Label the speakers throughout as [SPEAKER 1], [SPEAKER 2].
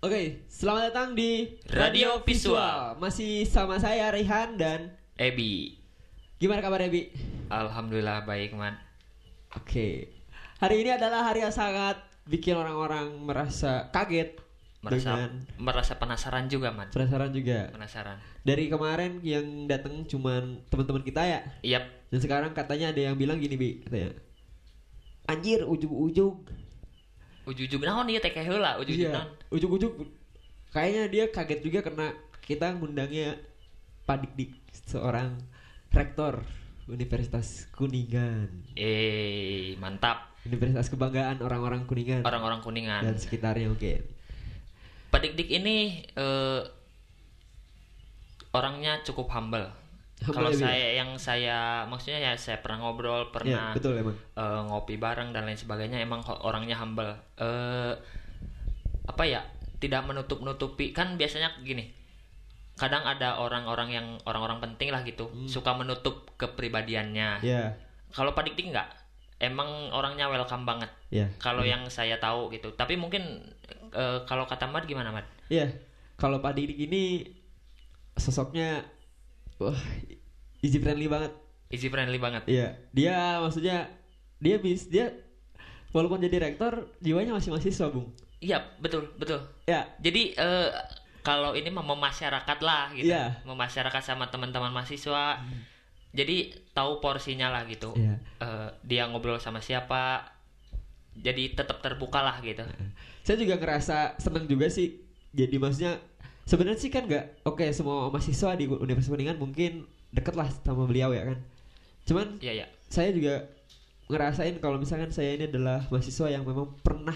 [SPEAKER 1] Oke, selamat datang di
[SPEAKER 2] Radio Visual.
[SPEAKER 1] Masih sama saya Rehan dan
[SPEAKER 2] Ebi.
[SPEAKER 1] gimana kabar Ebi?
[SPEAKER 2] Alhamdulillah baik, Man.
[SPEAKER 1] Oke. Hari ini adalah hari yang sangat bikin orang-orang merasa kaget
[SPEAKER 2] Merasa
[SPEAKER 1] dengan
[SPEAKER 2] merasa penasaran juga, Man.
[SPEAKER 1] penasaran juga.
[SPEAKER 2] Penasaran.
[SPEAKER 1] Dari kemarin yang datang cuman teman-teman kita ya.
[SPEAKER 2] Yap.
[SPEAKER 1] Dan sekarang katanya ada yang bilang gini, Bi, katanya. Anjir, ujug-ujug.
[SPEAKER 2] Ujug-ujug naon ieu teh heula, ujug-ujug
[SPEAKER 1] Iya,
[SPEAKER 2] naon?
[SPEAKER 1] ujug-ujug. Kayaknya dia kaget juga karena kita ngundangnya Pak Dik seorang rektor Universitas Kuningan.
[SPEAKER 2] Eh, mantap.
[SPEAKER 1] Universitas kebanggaan orang-orang Kuningan
[SPEAKER 2] Orang-orang Kuningan.
[SPEAKER 1] dan sekitarnya mungkin.
[SPEAKER 2] Pak Dik-Dik ini eh, orangnya cukup humble. Kalau
[SPEAKER 1] ya,
[SPEAKER 2] saya yang saya maksudnya ya saya pernah ngobrol,
[SPEAKER 1] Ya,
[SPEAKER 2] pernah
[SPEAKER 1] betul emang.
[SPEAKER 2] eh, ngopi bareng dan lain sebagainya emang orangnya humble. Eh apa ya? Tidak menutup-nutupi kan biasanya gini. Kadang ada orang-orang yang orang-orang penting lah gitu,
[SPEAKER 1] Hmm.
[SPEAKER 2] suka menutup kepribadiannya.
[SPEAKER 1] Ya,
[SPEAKER 2] Kalau Pak Dik-Dik enggak. Emang orangnya welcome banget.
[SPEAKER 1] ya.
[SPEAKER 2] Kalau yang saya tahu gitu. Tapi mungkin eh, kalau kata Mat gimana, Mat?
[SPEAKER 1] Iya, kalau Pak Dik ini sosoknya wah easy friendly banget.
[SPEAKER 2] Easy friendly banget.
[SPEAKER 1] Iya, dia maksudnya dia bis dia walaupun jadi rektor jiwanya masih mahasiswa, Bung.
[SPEAKER 2] Iya, betul, betul.
[SPEAKER 1] Ya,
[SPEAKER 2] Jadi eh, kalau ini mah memasyarakat lah gitu,
[SPEAKER 1] Iya. Hmm.
[SPEAKER 2] memasyarakat sama teman-teman mahasiswa. Jadi tahu porsinya lah gitu.
[SPEAKER 1] Iya.
[SPEAKER 2] Eh, dia ngobrol sama siapa. Jadi tetap terbuka lah gitu.
[SPEAKER 1] saya juga ngerasa seneng juga sih. Jadi maksudnya sebenarnya sih kan nggak oke semua mahasiswa di Universitas Kuningan mungkin deket lah sama beliau ya kan. Cuman
[SPEAKER 2] Iya, ya.
[SPEAKER 1] saya juga ngerasain kalau misalkan saya ini adalah mahasiswa yang memang pernah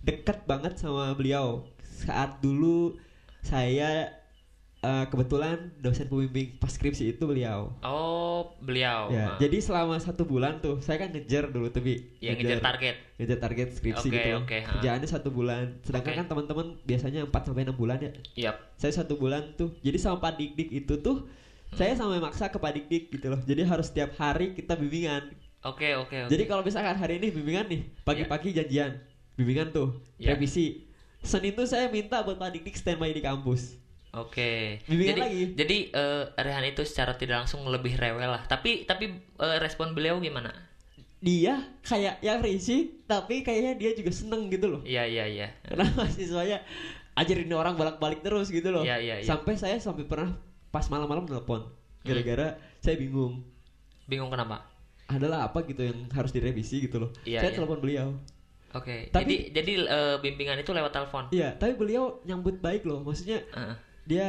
[SPEAKER 1] dekat banget sama beliau saat dulu saya eh, kebetulan dosen pembimbing pas skripsi itu beliau.
[SPEAKER 2] Oh, beliau.
[SPEAKER 1] Ya,
[SPEAKER 2] Ah.
[SPEAKER 1] jadi selama satu bulan tuh saya kan ngejar dulu tuh bi,
[SPEAKER 2] yang ngejar target.
[SPEAKER 1] ngejar target skripsi
[SPEAKER 2] Oke,
[SPEAKER 1] gitu.
[SPEAKER 2] ha.
[SPEAKER 1] Kerjaannya satu bulan. Sedangkan
[SPEAKER 2] Oke.
[SPEAKER 1] kan teman-teman biasanya 4 sampai enam bulan ya.
[SPEAKER 2] Yap.
[SPEAKER 1] Saya satu bulan tuh. Jadi sama Pak Dik Dik itu tuh. Saya sampai maksa ke Pak Dik Dik gitu loh. Jadi harus setiap hari kita bimbingan.
[SPEAKER 2] Oke, oke, oke.
[SPEAKER 1] Jadi kalau misalkan hari ini bimbingan nih, pagi-pagi janjian, bimbingan tuh,
[SPEAKER 2] Ya.
[SPEAKER 1] revisi. Senin tuh saya minta buat Pak Dik Dik standby di kampus.
[SPEAKER 2] Oke.
[SPEAKER 1] Bimbingan
[SPEAKER 2] Jadi
[SPEAKER 1] lagi.
[SPEAKER 2] jadi eh, Rehan itu secara tidak langsung lebih rewel lah. Tapi tapi eh, respon beliau gimana?
[SPEAKER 1] Dia kayak yang risih, tapi kayaknya dia juga seneng gitu loh.
[SPEAKER 2] Iya, iya, iya.
[SPEAKER 1] Karena mahasiswanya ajarin orang bolak-balik terus gitu loh.
[SPEAKER 2] Iya, iya, iya.
[SPEAKER 1] Sampai saya sampai pernah pas malam-malam telepon. Gara-gara saya bingung.
[SPEAKER 2] Bingung kenapa?
[SPEAKER 1] Adalah apa gitu yang harus direvisi gitu loh.
[SPEAKER 2] Iya,
[SPEAKER 1] saya
[SPEAKER 2] iya.
[SPEAKER 1] telepon beliau.
[SPEAKER 2] Oke.
[SPEAKER 1] Tapi-
[SPEAKER 2] jadi jadi eh, bimbingan itu lewat telepon.
[SPEAKER 1] Iya, tapi beliau nyambut baik loh. Maksudnya
[SPEAKER 2] Heeh.
[SPEAKER 1] dia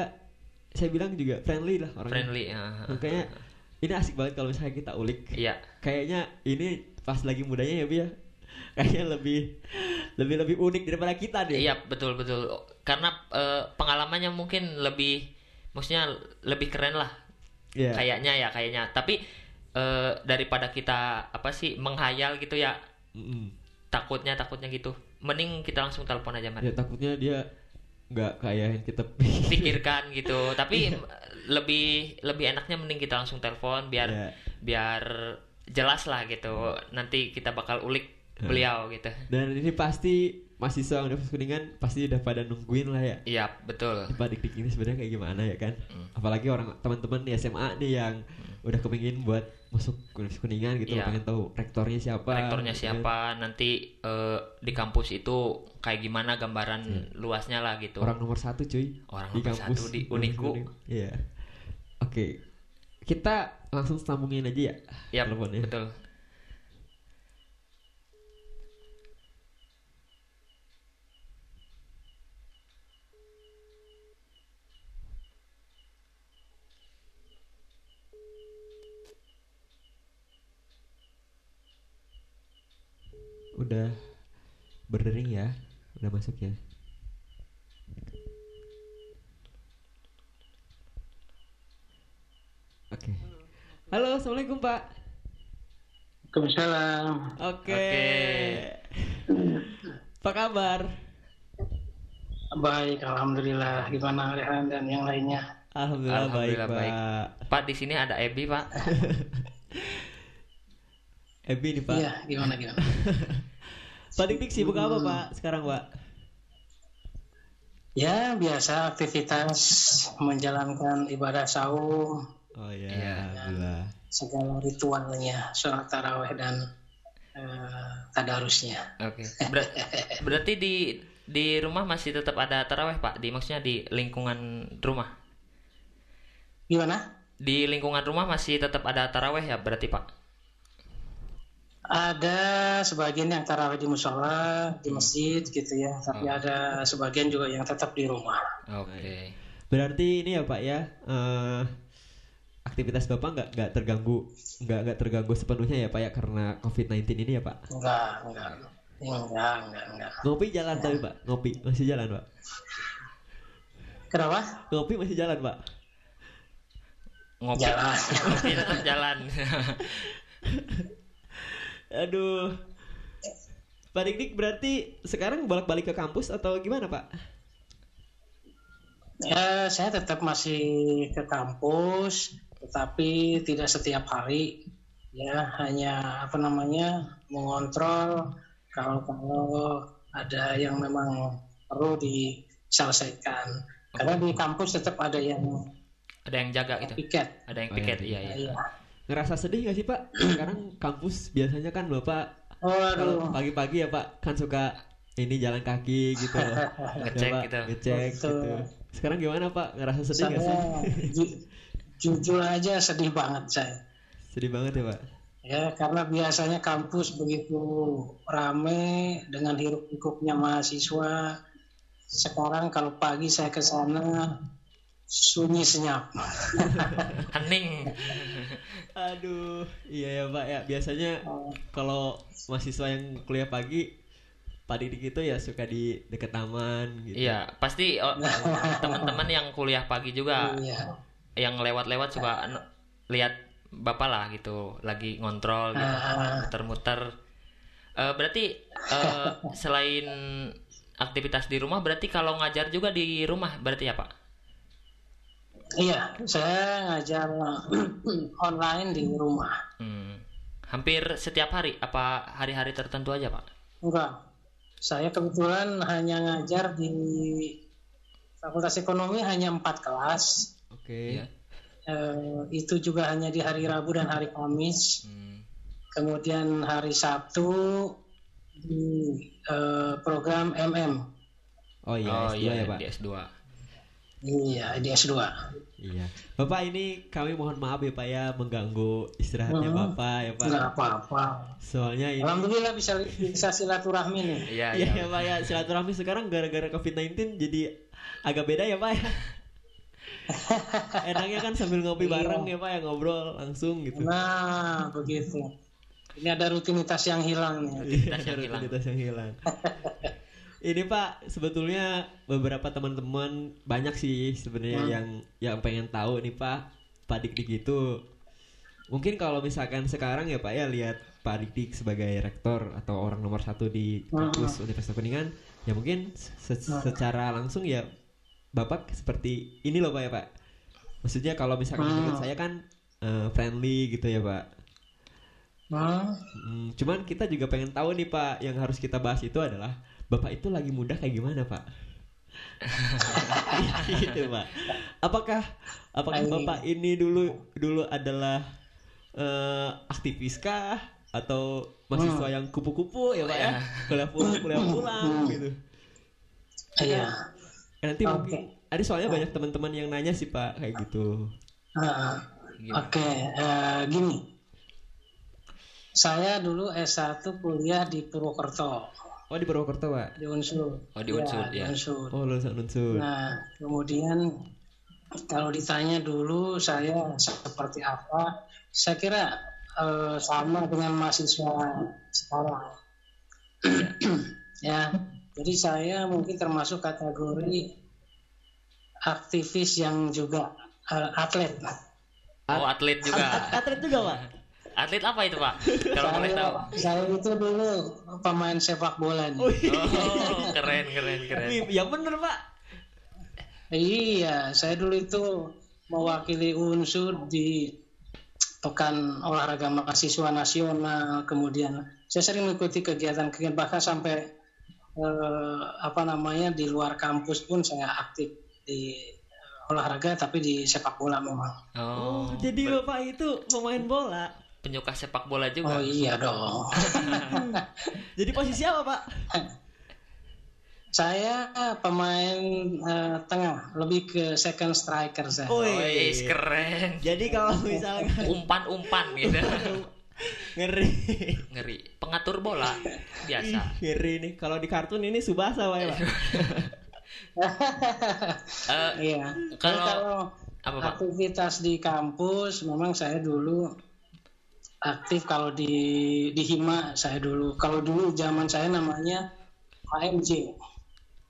[SPEAKER 1] saya bilang juga friendly lah orangnya.
[SPEAKER 2] friendly. heeh.
[SPEAKER 1] Makanya ini asik banget kalau misalnya kita ulik.
[SPEAKER 2] Iya.
[SPEAKER 1] Kayaknya ini pas lagi mudanya ya, Bi ya. Kayaknya lebih lebih lebih unik daripada kita deh.
[SPEAKER 2] Iya betul betul. Karena eh, pengalamannya mungkin lebih, maksudnya lebih keren lah.
[SPEAKER 1] Iya.
[SPEAKER 2] Kayaknya ya kayaknya. Tapi eh, daripada kita apa sih menghayal gitu ya
[SPEAKER 1] Mm-mm.
[SPEAKER 2] takutnya takutnya gitu. Mending kita langsung telepon aja Mat.
[SPEAKER 1] Ya takutnya dia nggak kayak yang kita
[SPEAKER 2] Pikirkan gitu. Tapi
[SPEAKER 1] Iya.
[SPEAKER 2] lebih lebih enaknya mending kita langsung telepon biar
[SPEAKER 1] Iya.
[SPEAKER 2] biar jelas lah gitu. Nanti kita bakal ulik
[SPEAKER 1] Iya.
[SPEAKER 2] beliau gitu.
[SPEAKER 1] Dan ini pasti mahasiswa Universitas Kuningan pasti udah pada nungguin lah ya.
[SPEAKER 2] Iya betul.
[SPEAKER 1] Pak Dik ini sebenarnya kayak gimana ya kan?
[SPEAKER 2] Hmm.
[SPEAKER 1] Apalagi orang teman-teman di SMA nih yang udah kepingin buat masuk Universitas Kuningan gitu,
[SPEAKER 2] Iya.
[SPEAKER 1] pengen tahu rektornya siapa.
[SPEAKER 2] rektornya
[SPEAKER 1] gitu kan.
[SPEAKER 2] siapa nanti eh, di kampus itu kayak gimana gambaran luasnya lah gitu
[SPEAKER 1] Orang nomor satu cuy
[SPEAKER 2] Orang
[SPEAKER 1] di
[SPEAKER 2] nomor
[SPEAKER 1] kampus
[SPEAKER 2] satu di Uniku.
[SPEAKER 1] Iya. Oke. Kita langsung sambungin aja ya.
[SPEAKER 2] ya
[SPEAKER 1] teleponnya.
[SPEAKER 2] betul
[SPEAKER 1] Udah berdering ya. Udah masuk ya. Oke. Halo, assalamualaikum Pak.
[SPEAKER 3] Waalaikumsalam.
[SPEAKER 1] Oke.
[SPEAKER 2] Oke.
[SPEAKER 1] Apa kabar?
[SPEAKER 3] Baik, alhamdulillah. Gimana Rehan dan yang lainnya?
[SPEAKER 1] Alhamdulillah,
[SPEAKER 2] Alhamdulillah
[SPEAKER 1] baik,
[SPEAKER 2] baik.
[SPEAKER 1] Pak.
[SPEAKER 2] Pak di sini ada Ebi Pak
[SPEAKER 1] Ebi nih Pak.
[SPEAKER 3] Iya, gimana gimana?
[SPEAKER 1] Pak Dik Dik sibuk apa Pak sekarang Pak?
[SPEAKER 3] Ya, biasa aktivitas menjalankan ibadah saum,
[SPEAKER 1] Oh iya,
[SPEAKER 2] Iya.
[SPEAKER 1] alhamdulillah.
[SPEAKER 3] segala ritualnya, sholat taraweh dan eh, tadarusnya.
[SPEAKER 2] Oke. Ber- berarti di di rumah masih tetap ada taraweh pak? Di maksudnya di lingkungan rumah?
[SPEAKER 3] Gimana?
[SPEAKER 2] Di lingkungan rumah masih tetap ada taraweh ya berarti pak?
[SPEAKER 3] Ada sebagian yang taraweh di musola, di masjid gitu ya, tapi
[SPEAKER 2] Oh.
[SPEAKER 3] ada sebagian juga yang tetap di rumah.
[SPEAKER 2] Oke.
[SPEAKER 1] Berarti ini ya Pak ya, eh, aktivitas Bapak nggak nggak terganggu nggak nggak terganggu sepenuhnya ya Pak ya karena COVID-19 ini ya Pak.
[SPEAKER 3] Enggak, enggak, enggak, enggak, enggak.
[SPEAKER 1] Ngopi jalan tapi Pak, ngopi masih jalan Pak.
[SPEAKER 3] Kenapa?
[SPEAKER 1] Ngopi masih jalan Pak.
[SPEAKER 2] Ngopi.
[SPEAKER 3] Jalan.
[SPEAKER 2] Ngopi tetap jalan.
[SPEAKER 1] Aduh. Pak Dik Dik berarti sekarang bolak-balik ke kampus atau gimana Pak?
[SPEAKER 3] Ya, saya tetap masih ke kampus, tetapi tidak setiap hari. Ya, hanya apa namanya mengontrol kalau kalau ada yang memang perlu diselesaikan. Karena di kampus tetap ada yang
[SPEAKER 2] Ada yang jaga gitu.
[SPEAKER 3] piket.
[SPEAKER 2] Ada yang
[SPEAKER 1] Oh, iya,
[SPEAKER 2] piket. Iya iya.
[SPEAKER 3] Iya.
[SPEAKER 1] Ngerasa sedih gak sih Pak? Sekarang kampus biasanya kan Bapak
[SPEAKER 3] Oh,
[SPEAKER 1] kalau
[SPEAKER 3] aduh.
[SPEAKER 1] pagi-pagi ya Pak kan suka ini jalan kaki gitu.
[SPEAKER 2] Ngecek
[SPEAKER 1] Ya,
[SPEAKER 2] gitu.
[SPEAKER 1] Ngecek
[SPEAKER 3] Betul.
[SPEAKER 1] gitu. Sekarang gimana Pak? Ngerasa sedih gak sih?
[SPEAKER 3] Saya ju- jujur aja sedih banget saya.
[SPEAKER 1] Sedih banget ya Pak.
[SPEAKER 3] Ya, karena biasanya kampus begitu rame dengan hiruk pikuknya mahasiswa. Sekarang kalau pagi saya ke sana sunyi senyap.
[SPEAKER 2] Hening.
[SPEAKER 1] Aduh, iya ya Pak ya. Biasanya kalau mahasiswa yang kuliah pagi, Pak Didik itu ya suka di dekat taman gitu.
[SPEAKER 2] Iya, pasti oh, teman-teman yang kuliah pagi juga
[SPEAKER 3] Iya.
[SPEAKER 2] yang lewat-lewat suka n- lihat bapak lah gitu, lagi ngontrol gitu,
[SPEAKER 3] Ah.
[SPEAKER 2] muter-muter. Eh, berarti eh, selain aktivitas di rumah, berarti kalau ngajar juga di rumah, berarti ya pak?
[SPEAKER 3] Iya, saya ngajar online di rumah.
[SPEAKER 2] Hmm. Hampir setiap hari, apa hari-hari tertentu aja pak?
[SPEAKER 3] Enggak. Saya kebetulan hanya ngajar di Fakultas Ekonomi hanya empat kelas.
[SPEAKER 1] Oke.
[SPEAKER 2] Iya.
[SPEAKER 3] Eh, itu juga hanya di hari Rabu dan hari Kamis.
[SPEAKER 2] Hmm.
[SPEAKER 3] Kemudian hari Sabtu di eh, program MM.
[SPEAKER 1] Oh iya,
[SPEAKER 2] oh
[SPEAKER 1] S2
[SPEAKER 2] iya,
[SPEAKER 1] ya Pak.
[SPEAKER 2] di S2.
[SPEAKER 3] Iya, di S2.
[SPEAKER 1] Iya. Bapak ini kami mohon maaf ya Pak ya mengganggu istirahatnya
[SPEAKER 3] Hmm.
[SPEAKER 1] Bapak ya Pak.
[SPEAKER 3] Enggak apa-apa.
[SPEAKER 1] Soalnya ini
[SPEAKER 3] Alhamdulillah bisa bisa silaturahmi nih.
[SPEAKER 2] Iya,
[SPEAKER 1] Iya
[SPEAKER 2] iya.
[SPEAKER 1] ya Pak ya silaturahmi sekarang gara-gara COVID-19 jadi agak beda ya Pak ya. Enaknya kan sambil ngopi
[SPEAKER 3] Iya.
[SPEAKER 1] bareng ya Pak ya ngobrol langsung gitu.
[SPEAKER 3] Nah, begitu. Ini ada rutinitas yang hilang nih.
[SPEAKER 2] Rutinitas yang
[SPEAKER 1] Iya,
[SPEAKER 2] hilang.
[SPEAKER 1] rutinitas yang hilang. Ini Pak, sebetulnya beberapa teman-teman banyak sih sebenarnya
[SPEAKER 3] Hmm.
[SPEAKER 1] yang yang pengen tahu nih Pak, Pak Dik Dik itu mungkin kalau misalkan sekarang ya Pak ya lihat Pak Dik Dik sebagai rektor atau orang nomor satu di kampus Universitas Kuningan, ya mungkin se- secara langsung ya Bapak seperti ini loh Pak ya Pak. Maksudnya kalau misalkan
[SPEAKER 3] Hmm.
[SPEAKER 1] menurut saya kan eh, friendly gitu ya Pak.
[SPEAKER 3] Hmm,
[SPEAKER 1] Hmm, cuman kita juga pengen tahu nih Pak, yang harus kita bahas itu adalah Bapak itu lagi muda kayak gimana Pak? gitu Pak. Apakah apakah. Bapak ini dulu dulu adalah eh, aktivis kah atau mahasiswa yang kupu-kupu ya Pak ya? Kuliah pulang, kuliah pulang gitu.
[SPEAKER 3] Iya.
[SPEAKER 1] Eh, Nanti
[SPEAKER 3] Oke.
[SPEAKER 1] mungkin ada soalnya banyak teman-teman yang nanya sih Pak kayak gitu.
[SPEAKER 2] Gimana?
[SPEAKER 3] Oke, eh, gini. Saya dulu S1 kuliah di Purwokerto,
[SPEAKER 1] Oh di Purwokerto Pak.
[SPEAKER 3] di Unsur.
[SPEAKER 2] Oh, di Unsur,
[SPEAKER 3] di
[SPEAKER 2] ya.
[SPEAKER 3] Unsur.
[SPEAKER 1] Oh lulusan unsur.
[SPEAKER 3] Nah, kemudian kalau ditanya dulu saya seperti apa, saya kira eh, sama dengan mahasiswa sekarang. ya, jadi saya mungkin termasuk kategori aktivis yang juga eh, atlet.
[SPEAKER 2] Oh atlet juga.
[SPEAKER 1] Atlet juga Pak.
[SPEAKER 2] Atlet apa itu pak? Kalau boleh tahu.
[SPEAKER 3] saya, itu dulu pemain sepak bola nih.
[SPEAKER 1] Oh,
[SPEAKER 2] Oh keren keren keren.
[SPEAKER 1] Ya bener Pak.
[SPEAKER 3] Iya, saya dulu itu mewakili unsur di Pekan Olahraga Mahasiswa Nasional. Kemudian saya sering mengikuti kegiatan-kegiatan bahkan sampai eh, apa namanya di luar kampus pun saya aktif di eh, olahraga tapi di sepak bola memang.
[SPEAKER 2] Oh,
[SPEAKER 1] jadi
[SPEAKER 2] ber-
[SPEAKER 1] bapak itu pemain bola.
[SPEAKER 2] Penyuka sepak bola
[SPEAKER 3] Oh
[SPEAKER 2] juga.
[SPEAKER 3] iya dong.
[SPEAKER 1] Jadi posisi apa pak?
[SPEAKER 3] saya pemain eh, tengah, lebih ke second striker saya.
[SPEAKER 1] Oh,
[SPEAKER 2] Wih, keren.
[SPEAKER 1] Jadi kalau misalkan
[SPEAKER 2] Umpan-umpan gitu.
[SPEAKER 1] ngeri,
[SPEAKER 2] Ngeri. Pengatur bola biasa.
[SPEAKER 1] Ngeri nih. Kalau di kartun ini Subasa pak ya pak.
[SPEAKER 2] Eh,
[SPEAKER 3] Iya.
[SPEAKER 2] Kalau-
[SPEAKER 3] kalau
[SPEAKER 2] apa Pak?
[SPEAKER 3] aktivitas di kampus memang saya dulu aktif kalau di di Hima saya dulu. Kalau dulu zaman saya namanya AMJ,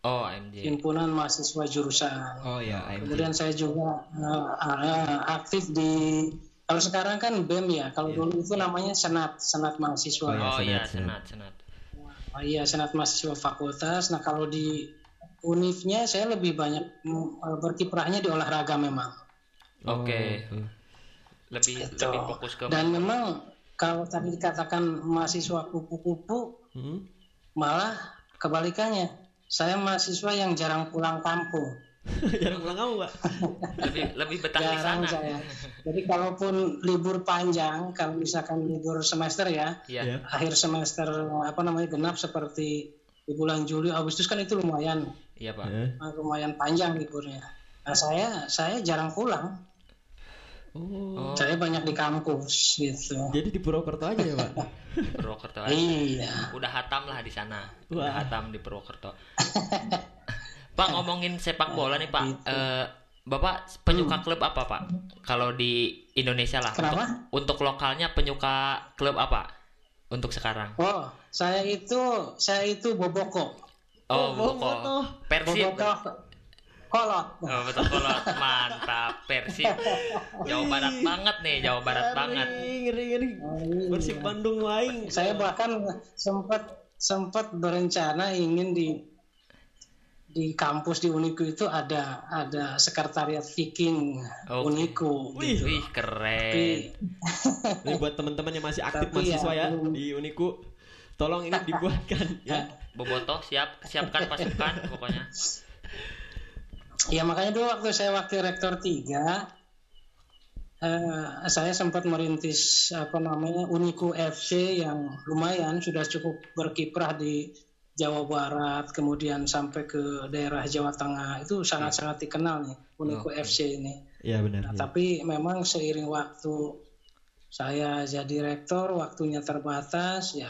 [SPEAKER 2] Oh, AMJ.
[SPEAKER 3] Himpunan Mahasiswa Jurusan.
[SPEAKER 1] Oh ya,
[SPEAKER 3] Kemudian saya juga eh, eh, aktif di kalau sekarang kan BEM ya. Kalau dulu itu namanya Senat, Senat Mahasiswa.
[SPEAKER 1] Oh, iya.
[SPEAKER 2] Oh iya,
[SPEAKER 1] senat,
[SPEAKER 2] senat.
[SPEAKER 3] Oh, iya, Senat Mahasiswa Fakultas. Nah, kalau di univnya saya lebih banyak mm, berkiprahnya di olahraga memang.
[SPEAKER 2] Oke.
[SPEAKER 1] Oh,
[SPEAKER 2] Lebih
[SPEAKER 3] Gitu.
[SPEAKER 2] lebih fokus ke
[SPEAKER 3] Dan memang kalau tadi dikatakan mahasiswa kupu-kupu,
[SPEAKER 1] Hmm?
[SPEAKER 3] malah kebalikannya. Saya mahasiswa yang jarang pulang kampung.
[SPEAKER 1] Jarang pulang kamu pak.
[SPEAKER 2] lebih lebih betah di sana.
[SPEAKER 3] saya. Jadi kalaupun libur panjang, kalau misalkan libur semester ya,
[SPEAKER 2] Iya.
[SPEAKER 1] Ya.
[SPEAKER 3] akhir semester apa namanya genap seperti di bulan Juli, Agustus kan itu lumayan
[SPEAKER 2] Iya, Pak.
[SPEAKER 1] Eh.
[SPEAKER 3] lumayan panjang liburnya. Nah saya saya jarang pulang.
[SPEAKER 1] Oh.
[SPEAKER 3] Saya banyak di kampus gitu.
[SPEAKER 1] Jadi di Purwokerto aja ya pak.
[SPEAKER 2] di Purwokerto. aja.
[SPEAKER 3] Iya.
[SPEAKER 2] Udah hatam lah di sana. Udah
[SPEAKER 1] Wah.
[SPEAKER 2] hatam di Purwokerto. Pak ngomongin sepak bola nih, Pak.
[SPEAKER 3] Gitu.
[SPEAKER 2] Eh, Bapak penyuka klub apa, Pak? Kalau di Indonesia lah.
[SPEAKER 3] Kenapa?
[SPEAKER 2] Untuk, untuk lokalnya penyuka klub apa? Untuk sekarang.
[SPEAKER 3] Oh, saya itu saya itu Boboko.
[SPEAKER 2] Oh,
[SPEAKER 1] Oh,
[SPEAKER 2] Boko.
[SPEAKER 1] Boboto.
[SPEAKER 2] Persib.
[SPEAKER 3] Boboko kolot.
[SPEAKER 2] Oh, betul kolot. Mantap. Persib. Jawa Barat banget nih, Jawa Barat banget.
[SPEAKER 1] Ngeri, ngeri, ngeri.
[SPEAKER 3] Iya.
[SPEAKER 1] Persib Bandung lain.
[SPEAKER 3] Saya bahkan sempat sempat berencana ingin di di kampus di Uniku itu ada ada sekretariat Viking
[SPEAKER 2] Oke.
[SPEAKER 3] Uniku
[SPEAKER 1] Wih.
[SPEAKER 3] gitu.
[SPEAKER 2] Wih, keren.
[SPEAKER 3] Tapi
[SPEAKER 1] Ini buat teman-teman yang masih aktif
[SPEAKER 3] Tapi ya,
[SPEAKER 1] mahasiswa ya,
[SPEAKER 3] belum.
[SPEAKER 1] di Uniku, tolong ini dibuatkan ya.
[SPEAKER 2] Boboto siap siapkan pasukan pokoknya.
[SPEAKER 3] Ya makanya dulu waktu saya wakil rektor 3 eh, saya sempat merintis apa namanya Uniku FC yang lumayan sudah cukup berkiprah di Jawa Barat kemudian sampai ke daerah Jawa Tengah itu sangat-sangat dikenal nih Uniku
[SPEAKER 2] Oke.
[SPEAKER 3] FC ini.
[SPEAKER 1] Iya benar.
[SPEAKER 3] Nah,
[SPEAKER 1] ya.
[SPEAKER 3] tapi memang seiring waktu saya jadi rektor waktunya terbatas ya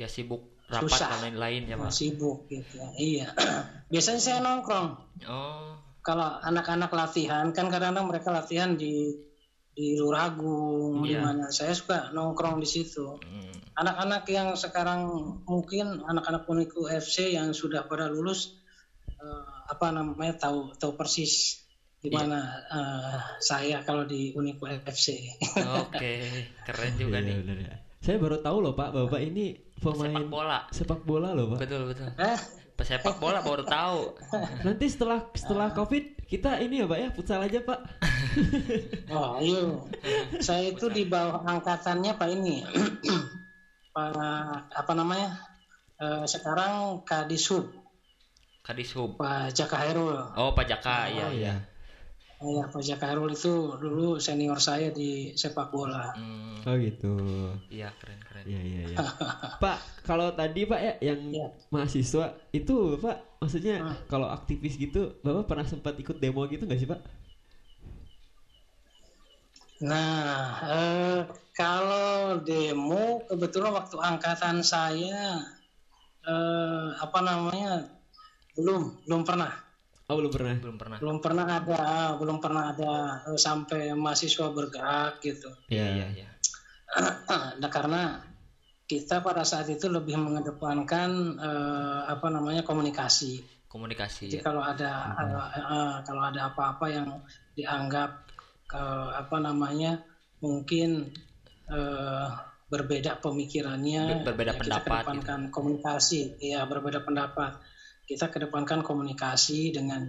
[SPEAKER 2] Ya sibuk rapat
[SPEAKER 3] Susah.
[SPEAKER 2] dan lain-lain ya, Pak.
[SPEAKER 3] sibuk gitu. Iya. Biasanya saya nongkrong
[SPEAKER 2] Oh,
[SPEAKER 3] kalau anak-anak latihan kan kadang-kadang mereka latihan di di Luragung di
[SPEAKER 2] Iya.
[SPEAKER 3] mana saya suka nongkrong di situ
[SPEAKER 2] hmm.
[SPEAKER 3] anak-anak yang sekarang mungkin anak-anak Uniku FC yang sudah pada lulus eh, apa namanya tahu tahu persis di
[SPEAKER 2] Iya.
[SPEAKER 3] mana eh, saya kalau di Uniku FC
[SPEAKER 2] Oke, keren juga
[SPEAKER 1] Iya,
[SPEAKER 2] nih.
[SPEAKER 1] benar ya. Saya baru tahu loh Pak, Bapak ini pemain
[SPEAKER 2] Sepak bola.
[SPEAKER 1] sepak bola loh Pak.
[SPEAKER 2] Betul, betul.
[SPEAKER 3] eh
[SPEAKER 2] Pesepak bola baru tahu.
[SPEAKER 1] Nanti setelah setelah Covid kita ini ya Pak ya, futsal aja Pak.
[SPEAKER 3] oh iya saya itu di bawah angkatannya pak ini pak apa namanya Eh, sekarang Kadishub
[SPEAKER 2] Kadishub.
[SPEAKER 3] Pak Jaka Hairul
[SPEAKER 2] Oh, Pak Jaka, iya,
[SPEAKER 1] Oh,
[SPEAKER 2] iya.
[SPEAKER 3] Ya, Pak Jaka Hairul itu dulu senior saya di sepak bola.
[SPEAKER 2] Hmm,
[SPEAKER 1] Oh gitu.
[SPEAKER 2] iya, keren, keren.
[SPEAKER 1] Iya iya iya. Pak, kalau tadi Pak ya yang
[SPEAKER 3] Iya.
[SPEAKER 1] mahasiswa itu Pak, maksudnya
[SPEAKER 3] Hmm.
[SPEAKER 1] kalau aktivis gitu, Bapak pernah sempat ikut demo gitu nggak sih Pak?
[SPEAKER 3] Nah, eh, kalau demo kebetulan waktu angkatan saya eh, apa namanya belum belum pernah
[SPEAKER 1] Oh belum pernah.
[SPEAKER 2] Belum pernah.
[SPEAKER 3] belum pernah ada belum pernah ada eh, sampai mahasiswa bergerak gitu.
[SPEAKER 2] Iya, iya, iya.
[SPEAKER 3] nah karena kita pada saat itu lebih mengedepankan eh, apa namanya komunikasi.
[SPEAKER 2] Komunikasi.
[SPEAKER 3] Jadi
[SPEAKER 2] ya.
[SPEAKER 3] kalau ada eh, eh, kalau ada apa-apa yang dianggap eh, apa namanya mungkin eh, berbeda pemikirannya,
[SPEAKER 2] Ber- berbeda
[SPEAKER 3] ya
[SPEAKER 2] pendapat
[SPEAKER 3] Kita kedepankan komunikasi, ya berbeda pendapat. Kita kedepankan komunikasi dengan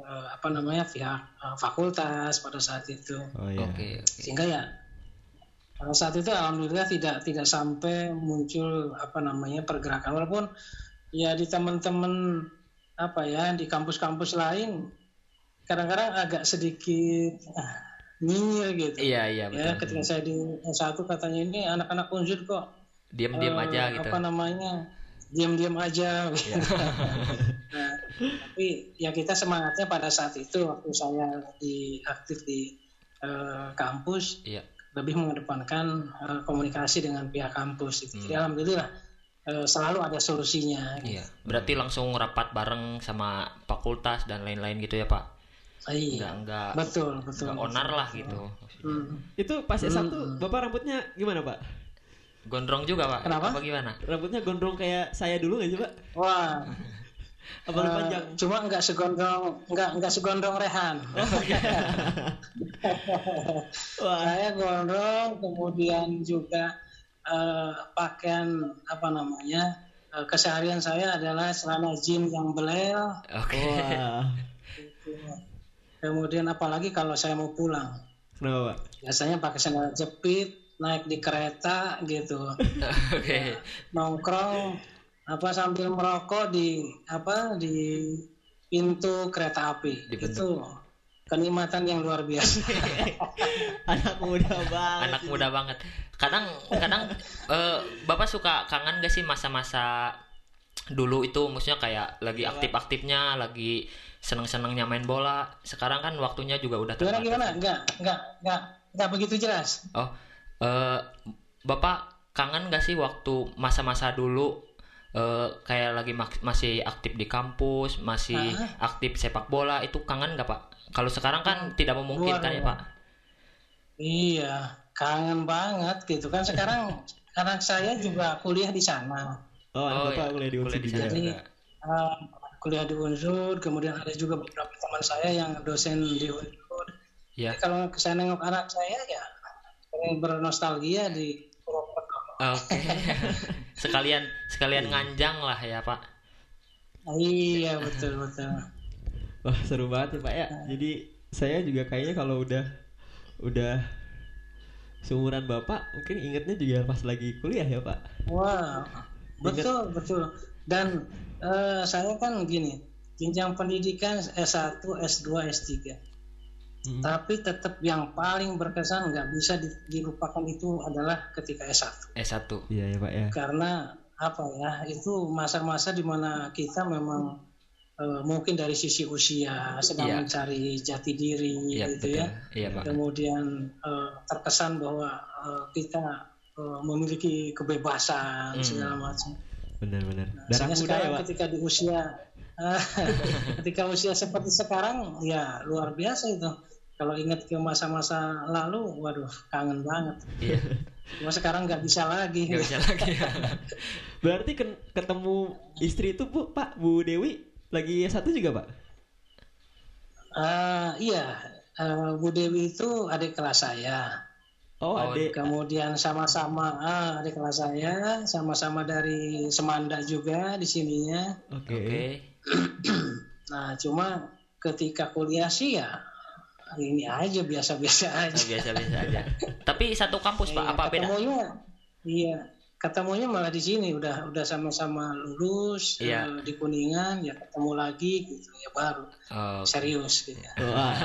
[SPEAKER 3] eh, apa namanya pihak eh, fakultas pada saat itu,
[SPEAKER 1] Oh iya.
[SPEAKER 2] Oke, oke.
[SPEAKER 3] sehingga ya pada saat itu alhamdulillah tidak tidak sampai muncul apa namanya pergerakan walaupun ya di teman-teman apa ya di kampus-kampus lain kadang-kadang agak sedikit ah, nyinyir gitu.
[SPEAKER 2] Iya iya
[SPEAKER 3] Ya,
[SPEAKER 2] betul.
[SPEAKER 3] ketika saya di S1 katanya ini anak-anak unsur kok
[SPEAKER 2] Diam-diam
[SPEAKER 3] eh,
[SPEAKER 2] aja gitu.
[SPEAKER 3] Apa namanya? Diam-diam aja. gitu. nah, tapi ya kita semangatnya pada saat itu waktu saya di aktif di eh, kampus
[SPEAKER 2] Iya.
[SPEAKER 3] lebih mengedepankan eh, komunikasi dengan pihak kampus. Gitu.
[SPEAKER 2] Hmm.
[SPEAKER 3] Jadi alhamdulillah eh, selalu ada solusinya. gitu.
[SPEAKER 2] Iya. Berarti langsung rapat bareng sama fakultas dan lain-lain gitu ya Pak.
[SPEAKER 3] Iya.
[SPEAKER 2] Enggak enggak
[SPEAKER 3] Betul, betul.
[SPEAKER 2] enggak onar lah gitu.
[SPEAKER 3] Hmm.
[SPEAKER 1] Itu pas S1
[SPEAKER 3] Hmm.
[SPEAKER 1] Bapak rambutnya gimana, Pak?
[SPEAKER 2] Gondrong juga Pak.
[SPEAKER 3] Kenapa?
[SPEAKER 2] Apa gimana?
[SPEAKER 1] Rambutnya gondrong kayak saya dulu nggak sih, Pak?
[SPEAKER 3] Wah,
[SPEAKER 1] Apa
[SPEAKER 3] eh,
[SPEAKER 1] panjang?
[SPEAKER 3] cuma nggak segondrong, nggak nggak segondrong Rehan.
[SPEAKER 1] Wah,
[SPEAKER 3] saya gondrong kemudian juga eh, pakaian apa namanya eh, keseharian saya adalah celana jeans yang belel
[SPEAKER 2] Oke.
[SPEAKER 1] wah.
[SPEAKER 3] kemudian apalagi kalau saya mau pulang
[SPEAKER 1] Kenapa, Pak?
[SPEAKER 3] biasanya pakai sandal jepit naik di kereta gitu
[SPEAKER 2] Oke.
[SPEAKER 3] nongkrong apa sambil merokok di apa di pintu kereta api
[SPEAKER 2] Di
[SPEAKER 3] itu kenikmatan yang luar biasa
[SPEAKER 1] Anak muda banget.
[SPEAKER 2] Anak muda banget. Kadang kadang eh, Bapak suka kangen gak sih masa-masa dulu itu maksudnya kayak lagi aktif-aktifnya, lagi seneng-senengnya main bola. Sekarang kan waktunya juga udah
[SPEAKER 3] gimana
[SPEAKER 2] terbatas.
[SPEAKER 3] gimana enggak enggak enggak enggak begitu jelas
[SPEAKER 2] Oh, eh, Bapak kangen gak sih waktu masa-masa dulu eh, kayak lagi mak- masih aktif di kampus, masih aktif sepak bola itu kangen gak Pak? Kalau sekarang kan tidak memungkinkan ya
[SPEAKER 3] luar.
[SPEAKER 2] Pak.
[SPEAKER 3] Iya, kangen banget gitu kan sekarang anak saya juga kuliah di sana.
[SPEAKER 1] Oh, anak Bapak
[SPEAKER 2] iya,
[SPEAKER 1] kuliah di
[SPEAKER 2] kuliah
[SPEAKER 1] Unsur
[SPEAKER 2] di
[SPEAKER 1] juga.
[SPEAKER 2] sana.
[SPEAKER 3] Jadi eh, kuliah di Unsur, kemudian ada juga beberapa teman saya yang dosen di Unsur.
[SPEAKER 2] Ya.
[SPEAKER 3] Jadi kalau saya nengok anak saya ya bernostalgia di Purwokerto.
[SPEAKER 2] Oke. sekalian sekalian nganjang lah ya Pak.
[SPEAKER 3] Iya betul betul.
[SPEAKER 1] Wah, seru banget ya, Pak ya. Jadi saya juga kayaknya kalau udah udah seumuran Bapak, mungkin ingetnya juga pas lagi kuliah ya, Pak.
[SPEAKER 3] Wah, betul betul. Dan eh, saya kan gini, jenjang pendidikan S1, S2, S3.
[SPEAKER 1] Hmm.
[SPEAKER 3] Tapi tetap yang paling berkesan nggak bisa di- dilupakan itu adalah ketika S1.
[SPEAKER 2] S1.
[SPEAKER 1] Iya ya, Pak ya.
[SPEAKER 3] Karena apa ya, itu masa-masa di mana kita memang eh, mungkin dari sisi usia sedang
[SPEAKER 2] Iya.
[SPEAKER 3] mencari jati diri
[SPEAKER 2] Iya
[SPEAKER 3] gitu
[SPEAKER 2] betul.
[SPEAKER 3] ya.
[SPEAKER 2] Iya Pak.
[SPEAKER 3] Kemudian eh, terkesan bahwa eh, kita eh, memiliki kebebasan
[SPEAKER 2] Hmm.
[SPEAKER 3] segala macam.
[SPEAKER 1] Benar-benar.
[SPEAKER 3] Nah,
[SPEAKER 1] Darah
[SPEAKER 3] sehingga
[SPEAKER 1] muda ya,
[SPEAKER 3] sekarang
[SPEAKER 1] Pak.
[SPEAKER 3] ketika di usia ketika usia seperti sekarang ya luar biasa itu kalau ingat ke masa-masa lalu waduh kangen banget
[SPEAKER 2] Iya.
[SPEAKER 3] cuma sekarang nggak bisa lagi
[SPEAKER 2] Gak bisa lagi.
[SPEAKER 1] Berarti ken- ketemu istri itu Bu, Pak, Bu Dewi lagi S1 juga, Pak?
[SPEAKER 3] Ah, iya eh, Bu Dewi itu adik kelas saya
[SPEAKER 1] Oh,
[SPEAKER 2] Oh,
[SPEAKER 1] adik.
[SPEAKER 3] kemudian sama-sama ah, adik kelas saya sama-sama dari Semanda juga di sininya
[SPEAKER 1] Oke.
[SPEAKER 2] Oke.
[SPEAKER 3] nah cuma ketika kuliah sih ya ini aja biasa-biasa aja
[SPEAKER 2] Biasa-biasa aja. Tapi satu kampus Pak,
[SPEAKER 3] Iya,
[SPEAKER 2] apa beda?
[SPEAKER 3] ketemunya iya ketemunya malah di sini udah udah sama-sama lulus
[SPEAKER 2] Iya.
[SPEAKER 3] eh, di kuningan ya ketemu lagi gitu ya baru
[SPEAKER 2] Oh,
[SPEAKER 3] serius gitu
[SPEAKER 1] Wah.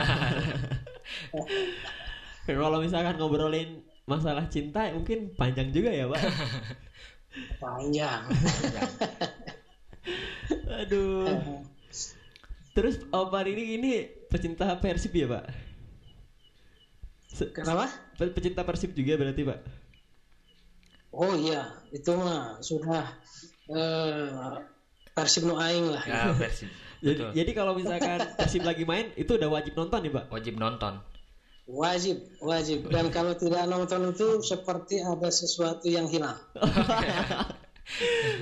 [SPEAKER 1] Kalau misalkan ngobrolin masalah cinta mungkin panjang juga ya, Pak.
[SPEAKER 3] panjang
[SPEAKER 1] Aduh. Terus Om Par ini ini pecinta Persib ya, Pak? Se-
[SPEAKER 3] kenapa
[SPEAKER 1] pe- pecinta Persib juga berarti, Pak?
[SPEAKER 3] oh iya itu mah sudah eh, Persib nu aing lah
[SPEAKER 2] ya versi.
[SPEAKER 1] Jadi, jadi kalau misalkan Persib lagi main itu udah wajib nonton nih, Pak.
[SPEAKER 2] Wajib nonton.
[SPEAKER 3] wajib wajib dan kalau tidak nonton itu seperti ada sesuatu yang hilang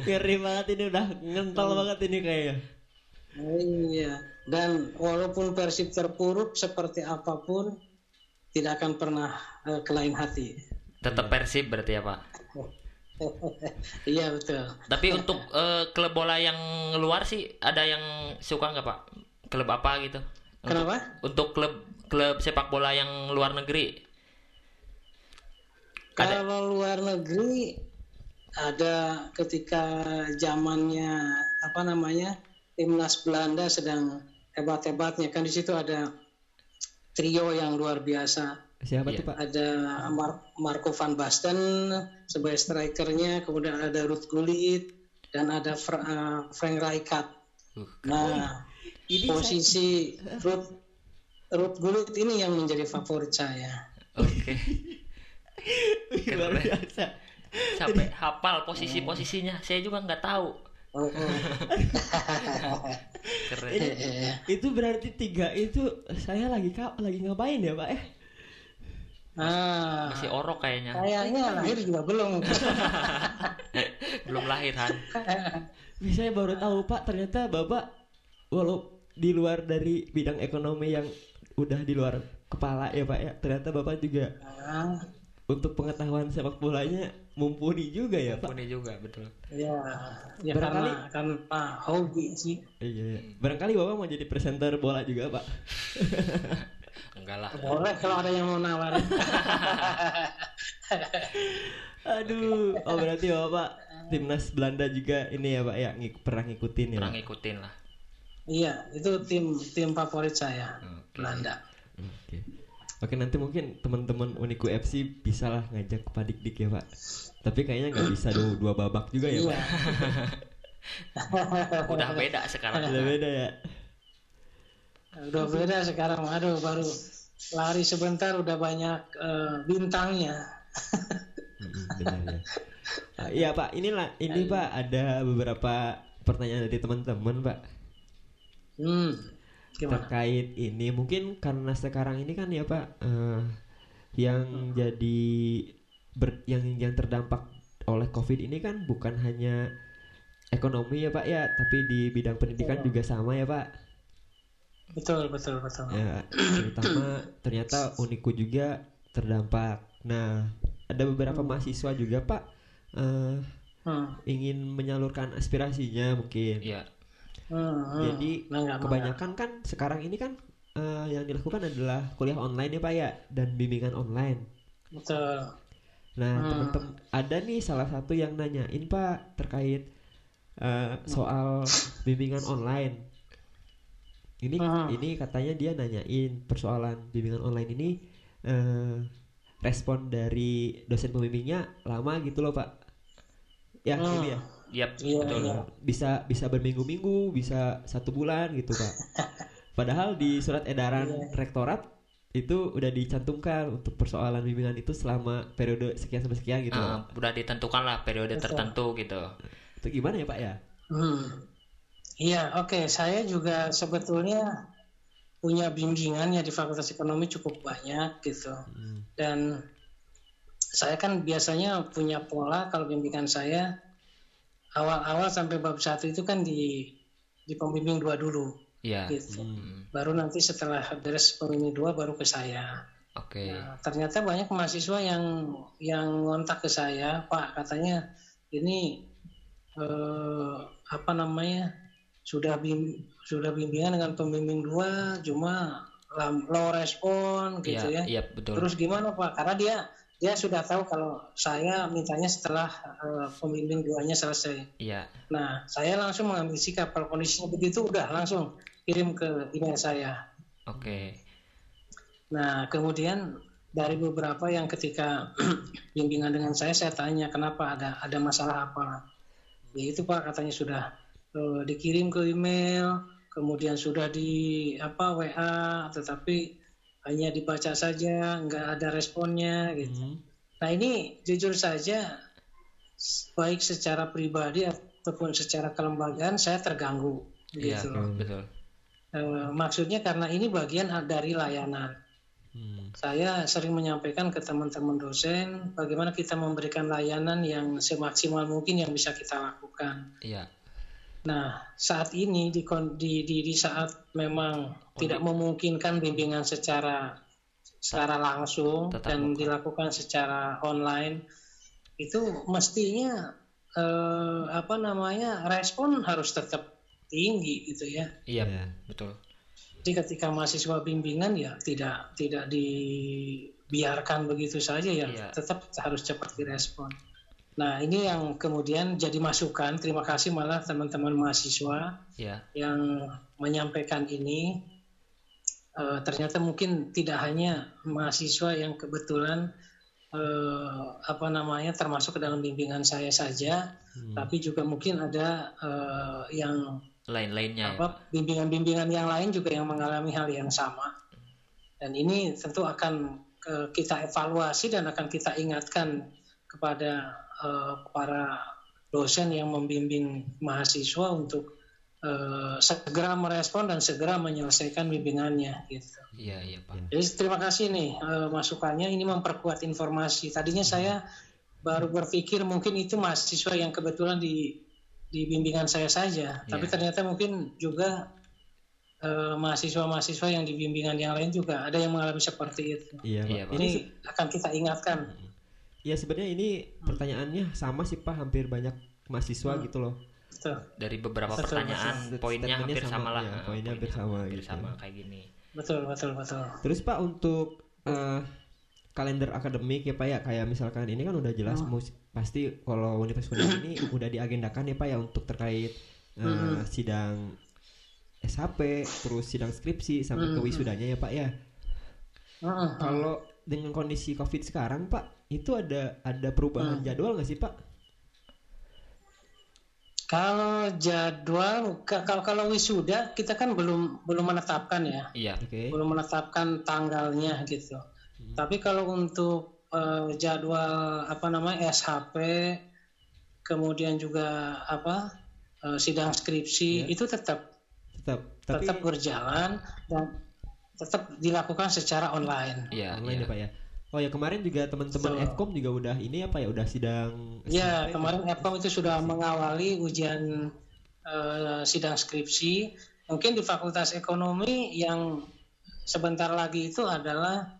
[SPEAKER 1] Ngeri banget ini udah ngental banget ini kayaknya.
[SPEAKER 3] iya dan walaupun Persib terpuruk seperti apa pun tidak akan pernah eh, ke lain hati
[SPEAKER 2] Tetap Persib berarti ya Pak.
[SPEAKER 3] iya betul
[SPEAKER 2] Tapi untuk eh, klub bola yang luar sih ada yang suka nggak Pak? Klub apa gitu? Untuk,
[SPEAKER 3] Kenapa?
[SPEAKER 2] Untuk klub klub sepak bola yang luar negeri. Ada.
[SPEAKER 3] Kalau luar negeri ada ketika zamannya apa namanya timnas Belanda sedang hebat-hebatnya kan di situ ada trio yang luar biasa
[SPEAKER 1] Siapa
[SPEAKER 2] Iya.
[SPEAKER 1] tuh Pak?
[SPEAKER 3] ada Mar- Marco van Basten sebagai strikernya kemudian ada Ruud Gullit dan ada Fra- eh, Frank Rijkaard
[SPEAKER 2] Uh,
[SPEAKER 3] nah
[SPEAKER 1] Ini
[SPEAKER 3] posisi Ruud Ruud Gullit ini yang menjadi favorit saya
[SPEAKER 2] Oke.
[SPEAKER 1] saya, luar biasa.
[SPEAKER 2] Sampai hafal posisi-posisinya. Saya juga nggak tahu.
[SPEAKER 3] Oh,
[SPEAKER 2] Keren.
[SPEAKER 3] eh,
[SPEAKER 1] Itu berarti tiga itu saya lagi lagi ngapain ya Pak? Eh,
[SPEAKER 3] ah
[SPEAKER 2] Masih orok kayaknya.
[SPEAKER 3] kayaknya lahir juga belum
[SPEAKER 2] Belum lahir Han.
[SPEAKER 1] saya baru tahu Pak ternyata Bapak walau di luar dari bidang ekonomi yang udah di luar kepala ya Pak ya ternyata Bapak juga
[SPEAKER 3] Ah,
[SPEAKER 1] untuk pengetahuan sepak bolanya mumpuni juga ya Pak.
[SPEAKER 2] Ini juga betul.
[SPEAKER 3] ya ya
[SPEAKER 1] Barangkali-
[SPEAKER 3] karena karena hobi sih
[SPEAKER 1] Iya, iya. Barangkali Bapak mau jadi presenter bola juga Pak.
[SPEAKER 2] Enggak lah.
[SPEAKER 3] boleh kalau ada yang mau nawarin
[SPEAKER 1] Aduh, oh berarti Bapak timnas Belanda juga ini ya Pak ya ngik- pernah ngikutin ya.
[SPEAKER 2] Kurang
[SPEAKER 1] Pak?
[SPEAKER 2] ngikutin lah.
[SPEAKER 3] iya itu tim tim favorit saya
[SPEAKER 2] Oke.
[SPEAKER 3] Belanda
[SPEAKER 1] Oke. Oke nanti mungkin teman-teman Uniku FC bisa lah ngajak ke Pak Dik Dik ya Pak. Tapi kayaknya nggak bisa dua, dua babak juga ya
[SPEAKER 3] iya
[SPEAKER 1] Pak.
[SPEAKER 2] Udah beda sekarang.
[SPEAKER 1] Udah beda ya.
[SPEAKER 3] udah beda sekarang aduh baru lari sebentar udah banyak eh, bintangnya
[SPEAKER 1] benar ya. Ah, Iya Pak, inilah ini Pak ada beberapa pertanyaan dari teman-teman Pak
[SPEAKER 3] hmm gimana
[SPEAKER 1] terkait ini mungkin karena sekarang ini kan ya Pak eh, yang jadi ber, yang yang terdampak oleh COVID ini kan bukan hanya ekonomi ya Pak ya, tapi di bidang pendidikan juga sama ya Pak.
[SPEAKER 3] betul betul betul
[SPEAKER 1] Ya, terutama ternyata Uniku juga terdampak. Nah, ada beberapa mahasiswa juga Pak eh,
[SPEAKER 3] hmm.
[SPEAKER 1] ingin menyalurkan aspirasinya mungkin.
[SPEAKER 2] Iya.
[SPEAKER 3] Hmm, hmm.
[SPEAKER 1] Jadi
[SPEAKER 3] Mangga, mangga.
[SPEAKER 1] kebanyakan kan sekarang ini kan eh, yang dilakukan adalah kuliah online ya Pak ya dan bimbingan online.
[SPEAKER 3] betul
[SPEAKER 1] Nah,
[SPEAKER 3] Hmm.
[SPEAKER 1] teman-teman ada nih salah satu yang nanyain Pak terkait eh, soal bimbingan online. Ini
[SPEAKER 3] Hmm.
[SPEAKER 1] ini katanya dia nanyain persoalan bimbingan online ini eh, respon dari dosen pembimbingnya lama gitu loh Pak. Ya,
[SPEAKER 3] Hmm.
[SPEAKER 1] ini ya.
[SPEAKER 2] Yap,
[SPEAKER 3] Iya,
[SPEAKER 2] betul.
[SPEAKER 3] iya.
[SPEAKER 1] Bisa bisa berminggu-minggu, bisa satu bulan gitu Pak. Padahal di surat edaran
[SPEAKER 3] Iya.
[SPEAKER 1] rektorat itu udah dicantumkan untuk persoalan bimbingan itu selama periode sekian sampai sekian gitu.
[SPEAKER 2] Ah, udah ditentukan lah periode
[SPEAKER 3] Betul.
[SPEAKER 2] tertentu gitu.
[SPEAKER 1] Itu gimana ya Pak ya?
[SPEAKER 3] Hmm. Iya, oke. Saya juga sebetulnya punya bimbingan ya di Fakultas Ekonomi cukup banyak gitu.
[SPEAKER 1] Hmm.
[SPEAKER 3] Dan saya kan biasanya punya pola kalau bimbingan saya awal-awal sampai bab satu itu kan di di pembimbing dua dulu
[SPEAKER 2] Iya.
[SPEAKER 3] gitu.
[SPEAKER 2] Hmm,
[SPEAKER 3] Baru nanti setelah beres pembimbing dua baru ke saya.
[SPEAKER 2] Oke.
[SPEAKER 3] Nah, ternyata banyak mahasiswa yang yang ngontak ke saya, Pak, katanya ini eh, apa namanya sudah bim, sudah bimbingan dengan pembimbing dua, cuma low respon gitu
[SPEAKER 2] Iya,
[SPEAKER 3] ya.
[SPEAKER 2] iya betul.
[SPEAKER 3] Terus gimana Pak? Karena dia dia sudah tahu kalau saya mintanya setelah eh, pembimbing duanya selesai.
[SPEAKER 2] Iya.
[SPEAKER 3] Nah, saya langsung mengambil sikap kalau kondisinya begitu udah langsung kirim ke email saya.
[SPEAKER 2] Oke.
[SPEAKER 3] Nah, kemudian dari beberapa yang ketika bimbingan dengan saya, saya tanya kenapa ada ada masalah apa. Ya itu Pak katanya sudah eh, dikirim ke email, kemudian sudah di apa WA, tetapi hanya dibaca saja, nggak ada responnya gitu.
[SPEAKER 1] Hmm.
[SPEAKER 3] Nah ini jujur saja, baik secara pribadi ataupun secara kelembagaan saya terganggu.
[SPEAKER 2] Iya,
[SPEAKER 3] Gitu.
[SPEAKER 2] betul.
[SPEAKER 3] Eh, maksudnya karena ini bagian dari layanan.
[SPEAKER 1] Hmm.
[SPEAKER 3] Saya sering menyampaikan ke teman-teman dosen bagaimana kita memberikan layanan yang semaksimal mungkin yang bisa kita lakukan.
[SPEAKER 2] Iya.
[SPEAKER 3] Nah, saat ini di di di, di saat memang tidak memungkinkan bimbingan secara secara langsung
[SPEAKER 2] Tetap
[SPEAKER 3] dan
[SPEAKER 2] muka.
[SPEAKER 3] dilakukan secara online itu mestinya eh, apa namanya respon harus tetap tinggi gitu ya.
[SPEAKER 2] Iya,
[SPEAKER 1] Iya.
[SPEAKER 2] betul.
[SPEAKER 3] Jadi ketika mahasiswa bimbingan ya tidak tidak dibiarkan begitu saja ya
[SPEAKER 2] Iya.
[SPEAKER 3] tetap harus cepat direspon. Nah, ini yang kemudian jadi masukan. Terima kasih malah teman-teman mahasiswa
[SPEAKER 2] Ya.
[SPEAKER 3] yang menyampaikan ini. Eh, ternyata mungkin tidak hanya mahasiswa yang kebetulan eh, apa namanya termasuk ke dalam bimbingan saya saja,
[SPEAKER 1] Hmm.
[SPEAKER 3] tapi juga mungkin ada eh, yang
[SPEAKER 2] Lain-lainnya. ya,
[SPEAKER 3] apa bimbingan-bimbingan yang lain juga yang mengalami hal yang sama. Dan ini tentu akan kita evaluasi dan akan kita ingatkan kepada eh, para dosen yang membimbing mahasiswa untuk eh, segera merespon dan segera menyelesaikan bimbingannya gitu.
[SPEAKER 2] Iya, iya, Pak.
[SPEAKER 3] Jadi terima kasih nih eh, masukannya ini memperkuat informasi. Tadinya saya baru berpikir mungkin itu mahasiswa yang kebetulan di di bimbingan saya saja, tapi
[SPEAKER 2] Iya.
[SPEAKER 3] ternyata mungkin juga eh, mahasiswa-mahasiswa yang di bimbingan yang lain juga ada yang mengalami seperti itu.
[SPEAKER 1] Iya, Pak.
[SPEAKER 2] Iya, Pak.
[SPEAKER 3] Ini akan kita ingatkan.
[SPEAKER 1] Ya sebenarnya ini pertanyaannya sama sih Pak, hampir banyak mahasiswa gitu loh.
[SPEAKER 3] Betul.
[SPEAKER 2] Dari beberapa
[SPEAKER 3] Betul,
[SPEAKER 2] pertanyaan,
[SPEAKER 1] betul.
[SPEAKER 2] poinnya hampir
[SPEAKER 1] sama,
[SPEAKER 2] sama, lah.
[SPEAKER 1] ya,
[SPEAKER 2] Nah,
[SPEAKER 1] poinnya hampir sama
[SPEAKER 2] hampir
[SPEAKER 1] gitu.
[SPEAKER 2] sama kayak gini.
[SPEAKER 3] Betul, betul, betul.
[SPEAKER 1] Terus Pak untuk eh, kalender akademik ya Pak ya kayak misalkan ini kan udah jelas
[SPEAKER 3] Hmm.
[SPEAKER 1] mus- pasti kalau universitas ini udah diagendakan ya Pak ya untuk terkait eh,
[SPEAKER 3] Hmm.
[SPEAKER 1] sidang SHP terus sidang skripsi sampai ke
[SPEAKER 3] Hmm.
[SPEAKER 1] wisudanya ya Pak ya.
[SPEAKER 3] Heeh.
[SPEAKER 1] Kalau dengan kondisi Covid sekarang Pak itu ada ada perubahan
[SPEAKER 3] Hmm.
[SPEAKER 1] jadwal nggak sih Pak?
[SPEAKER 3] Kalau jadwal ka- kalau kalau wisuda kita kan belum belum menetapkan ya.
[SPEAKER 2] Iya.
[SPEAKER 1] Oke.
[SPEAKER 3] belum menetapkan tanggalnya gitu. Tapi kalau untuk eh, jadwal apa namanya SHP, kemudian juga apa eh, sidang skripsi
[SPEAKER 1] Ya.
[SPEAKER 3] itu tetap
[SPEAKER 1] Tetap tapi
[SPEAKER 3] tetap berjalan dan tetap dilakukan secara online.
[SPEAKER 2] Iya,
[SPEAKER 1] online
[SPEAKER 2] iya.
[SPEAKER 1] ya Pak ya. Oh ya kemarin juga teman-teman
[SPEAKER 3] Betul.
[SPEAKER 1] Fkom juga udah ini apa ya udah sidang
[SPEAKER 3] Ya kemarin Epcom itu sudah mengawali ujian eh, sidang skripsi. Mungkin di Fakultas Ekonomi yang sebentar lagi itu adalah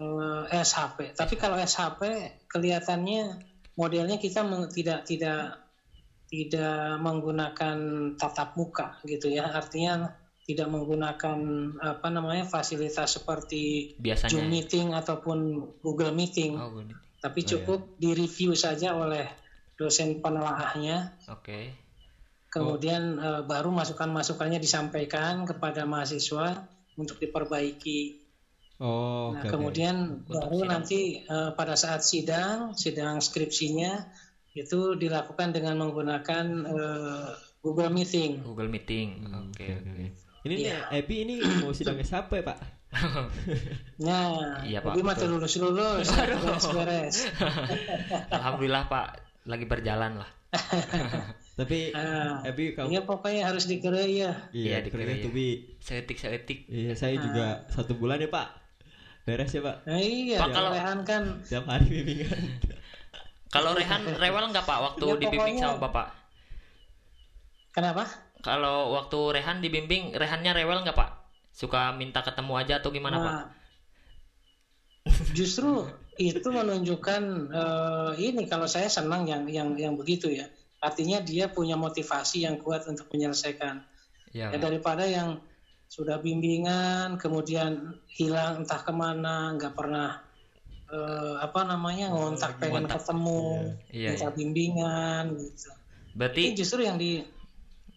[SPEAKER 3] eh, SHP. Tapi kalau SHP kelihatannya modelnya kita tidak tidak tidak menggunakan tatap muka gitu ya. Artinya tidak menggunakan apa namanya fasilitas seperti
[SPEAKER 2] Biasanya.
[SPEAKER 3] Zoom meeting ataupun Google meeting
[SPEAKER 2] Oh, gini.
[SPEAKER 3] tapi
[SPEAKER 1] Oh,
[SPEAKER 3] cukup direview saja oleh dosen penelaahnya
[SPEAKER 2] Oke.
[SPEAKER 3] kemudian eh, baru masukan-masukannya disampaikan kepada mahasiswa untuk diperbaiki
[SPEAKER 1] Oh,
[SPEAKER 3] nah kemudian
[SPEAKER 2] Untuk
[SPEAKER 3] baru
[SPEAKER 2] sidang.
[SPEAKER 3] nanti eh, pada saat sidang sidang skripsinya itu dilakukan dengan menggunakan eh, Google Meeting
[SPEAKER 2] Google Meeting.
[SPEAKER 1] Hmm,
[SPEAKER 2] Oke,
[SPEAKER 1] oke,
[SPEAKER 2] oke.
[SPEAKER 1] oke. Ini
[SPEAKER 3] Iya.
[SPEAKER 1] nih, Epi ini mau sidang SHP Pak.
[SPEAKER 3] nah
[SPEAKER 2] Iya, Pak,
[SPEAKER 3] Ubi mah lulus lulus beres-beres
[SPEAKER 2] Alhamdulillah Pak lagi berjalan lah.
[SPEAKER 1] Tapi
[SPEAKER 3] Ah,
[SPEAKER 1] Epi kamu
[SPEAKER 3] Iya pokoknya harus dikira ya.
[SPEAKER 1] iya
[SPEAKER 2] Iya,
[SPEAKER 1] dikira
[SPEAKER 2] dikira,
[SPEAKER 1] tuh Bi.
[SPEAKER 2] Seetik seetik.
[SPEAKER 1] Iya, saya juga satu bulan ya Pak. Beres ya Pak.
[SPEAKER 3] Nah, iya,
[SPEAKER 2] Pak, kalau-
[SPEAKER 3] Rehan kan
[SPEAKER 1] Setiap hari bimbingan.
[SPEAKER 2] Kalau Rehan rewel nggak Pak waktu
[SPEAKER 3] Ya,
[SPEAKER 2] dibimbing
[SPEAKER 3] pokoknya-
[SPEAKER 2] sama Bapak?
[SPEAKER 3] kenapa?
[SPEAKER 2] Kalau waktu Rehan dibimbing, Rehannya rewel nggak Pak? Suka minta ketemu aja atau gimana Pak?
[SPEAKER 3] Nah, justru itu menunjukkan eh, ini kalau saya senang yang yang yang begitu ya. Artinya dia punya motivasi yang kuat untuk menyelesaikan.
[SPEAKER 2] Iya.
[SPEAKER 3] Ya
[SPEAKER 2] Pak.
[SPEAKER 3] daripada yang sudah bimbingan kemudian hilang entah ke mana, nggak pernah eh, apa namanya ngontak pengen
[SPEAKER 2] Ngontak.
[SPEAKER 3] ketemu,
[SPEAKER 2] Iya,
[SPEAKER 3] minta
[SPEAKER 2] iya.
[SPEAKER 3] bimbingan gitu. Ini
[SPEAKER 2] Berarti
[SPEAKER 3] justru yang di